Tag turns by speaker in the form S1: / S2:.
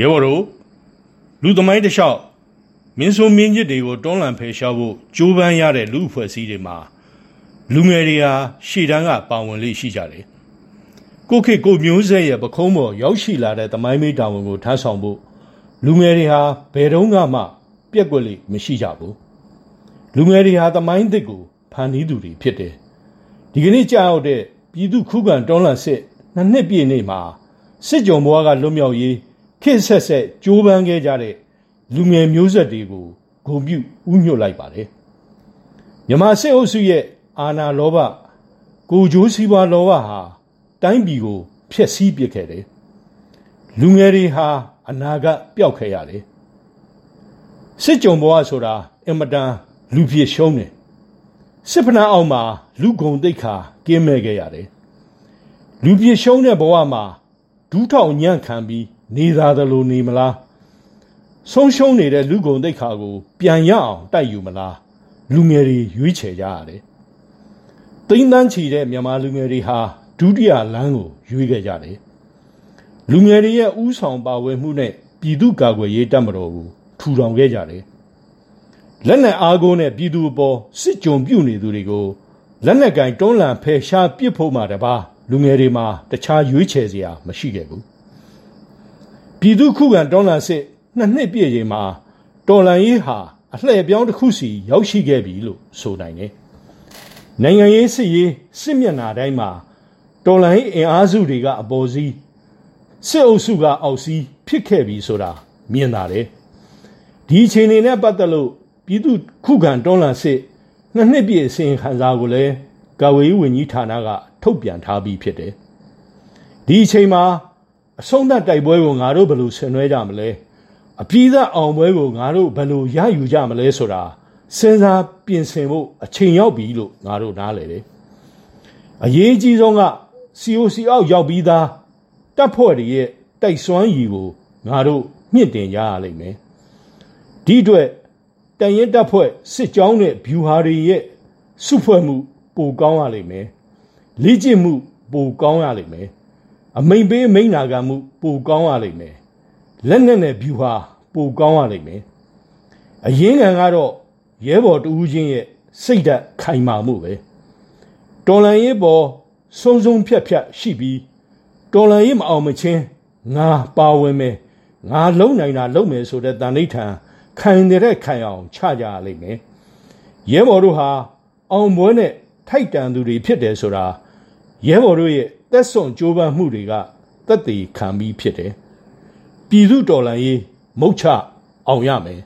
S1: ရဲဘော်တို့လူသမိုင်းတစ်လျှောက်မင်းဆိုမင်းကြီးတွေကိုတွန်းလှန်ဖယ်ရှားဖို့ကြိုးပမ်းရတဲ့လူအဖွဲ့အစည်းတွေမှာလူငယ်တွေဟာရှေ့တန်းကပါဝင်လေးရှိကြတယ်ကိုခေကိုမျိုးဆက်ရဲ့ပခုံးပေါ်ရောက်ရှိလာတဲ့သမိုင်းမေးတာဝန်ကိုထမ်းဆောင်ဖို့လူငယ်တွေဟာဘယ်တော့မှပြက်ကွက်လိမရှိကြဘူးလူငယ်တွေဟာသမိုင်းသစ်ကိုဖန်တီးသူတွေဖြစ်တယ်ဒီကနေ့ကြာရောက်တဲ့ပြည်သူခုခံတွန်းလှန်စစ်နှစ်နှစ်ပြည့်နေ့မှာစစ်ကြုံဘွားကလွတ်မြောက်ရေး ခေတ်ဆက်ဆက်ကြိုးပမ်းခဲ့ကြတဲ့လူငယ်မျိုးဆက်တွေကိုဂုံပြုဥညွတ်လိုက်ပါတယ်မြမစစ်အုပ်စုရဲ့အာဏာလောဘကိုကြိုးစည်းပွားလောဘဟာတိုင်းပြည်ကိုဖျက်ဆီးပစ်ခဲ့တယ်လူငယ်တွေဟာအနာဂတ်ပျောက်ခဲ့ရတယ်စစ်ကြုံဘဝဆိုတာအင်မတန်လူပြည့်ရှုံးတယ်စစ်ဖနာအောင်မှာလူဂုံတိတ်ခါကင်းမဲ့ခဲ့ရတယ်လူပြည့်ရှုံးတဲ့ဘဝမှာဒူးထောင်ညံ့ခံပြီး နေသာသလိုနေမလားဆုံးရှုံးနေတဲ့လူကုန်တိတ်ခါကို ပြန်ရအောင်တိုက်ယူမလားလူငယ်တွေရွေးချယ်ကြရတယ်တိမ့်တန်းချီတဲ့မြန်မာလူငယ်တွေဟာဒုတိယလမ်းကိုရွေးခဲ့ကြတယ်လူငယ်တွေရဲ့ဥဆောင်ပါဝင်မှုနဲ့ပြည်သူ့ကာကွယ်ရေးတပ်မတော်ကိုထူထောင်ခဲ့ကြတယ်လက်နက်အားကိုးနဲ့ပြည်သူအပေါ်စစ်ကြုံပြုနေသူတွေကိုလက်နက်ကင်တွန်းလှန်ဖယ်ရှားပစ်ဖို့မှတပါလူငယ်တွေမှာတခြားရွေးချယ်စရာမရှိခဲ့ဘူး ပြည်သူခုခံတော်လှန်စစ်နှစ်နှစ်ပြည့်ချိန်မှာတော်လှန်ရေးဟာအလှည့်ပြောင်းတစ်ခုစီရောက်ရှိခဲ့ပြီလို့ဆိုနိုင်တယ်။နိုင်ငံရေးစစ်ရေးစစ်မျက်နှာတိုင်းမှာတော်လှန်ရေးအင်အားစုတွေကအပေါ်စီးစစ်အုပ်စုကအောက်စီးဖြစ်ခဲ့ပြီဆိုတာမြင်တာတယ်။ဒီအချိန်နေနဲ့ပတ်သက်လို့ပြည်သူခုခံတော်လှန်စစ်နှစ်နှစ်ပြည့်အစဉ်ခံစားကိုလည်းကာဝေးဝန်ကြီးဌာနကထုတ်ပြန်ထားပြီးဖြစ်တယ်။ဒီအချိန်မှာ အဆုံးသတ်တိုက်ပွဲကိုငါတို့ဘယ်လိုဆင်နွှဲကြမလဲအပြည့်သက်အောင်ပွဲကိုငါတို့ဘယ်လိုရယူကြမလဲဆိုတာစဉ်းစားပြင်ဆင်ဖို့အချိန်ရောက်ပြီလို့ငါတို့နားလည်တယ်အရေးကြီးဆုံးက COC အောက်ရောက်ပြီးသားတပ်ဖွဲ့တွေရဲ့တိုက်စွမ်းရည်ကိုငါတို့မြင့်တင်ကြရလိမ့်မယ်ဒီအတွက်တန်ရင်တပ်ဖွဲ့စစ်ကြောင်းနဲ့ဗျူဟာတွေရဲ့စုဖွဲ့မှုပိုကောင်းရလိမ့်မယ်လေ့ကျင့်မှုပိုကောင်းရလိမ့်မယ် အမိန်ပေးမိန်နာခံမှုပိုကောင်းရလိမ့်မယ်လက်နဲ့နဲ့ဗျူဟာပိုကောင်းရလိမ့်မယ်အရင်ကံကတော့ရဲဘော်တူးချင်းရဲ့စိတ်ဓာတ်ခိုင်မာမှုပဲတော်လန်ရေးပေါ်စုံစုံဖြတ်ဖြတ်ရှိပြီးတော်လန်ရေးမအောင်မချင်းငါပါဝင်မယ်ငါလုံနိုင်တာလုံမယ်ဆိုတဲ့တန်ဋိဌာန်ခိုင်တဲ့ခိုင်အောင်ချကြရလိမ့်မယ်ရဲဘော်တို့ဟာအောင်ပွဲနဲ့ထိုက်တန်သူတွေဖြစ်တယ်ဆိုတာရဲဘော်တို့ရဲ့ သက်စွန့်ကြိုးပမ်းမှုတွေကသက်သေခံပြီးဖြစ်တယ်ပြည်သူတော်လှန်ရေးမုတ်ချအောင်ရမယ်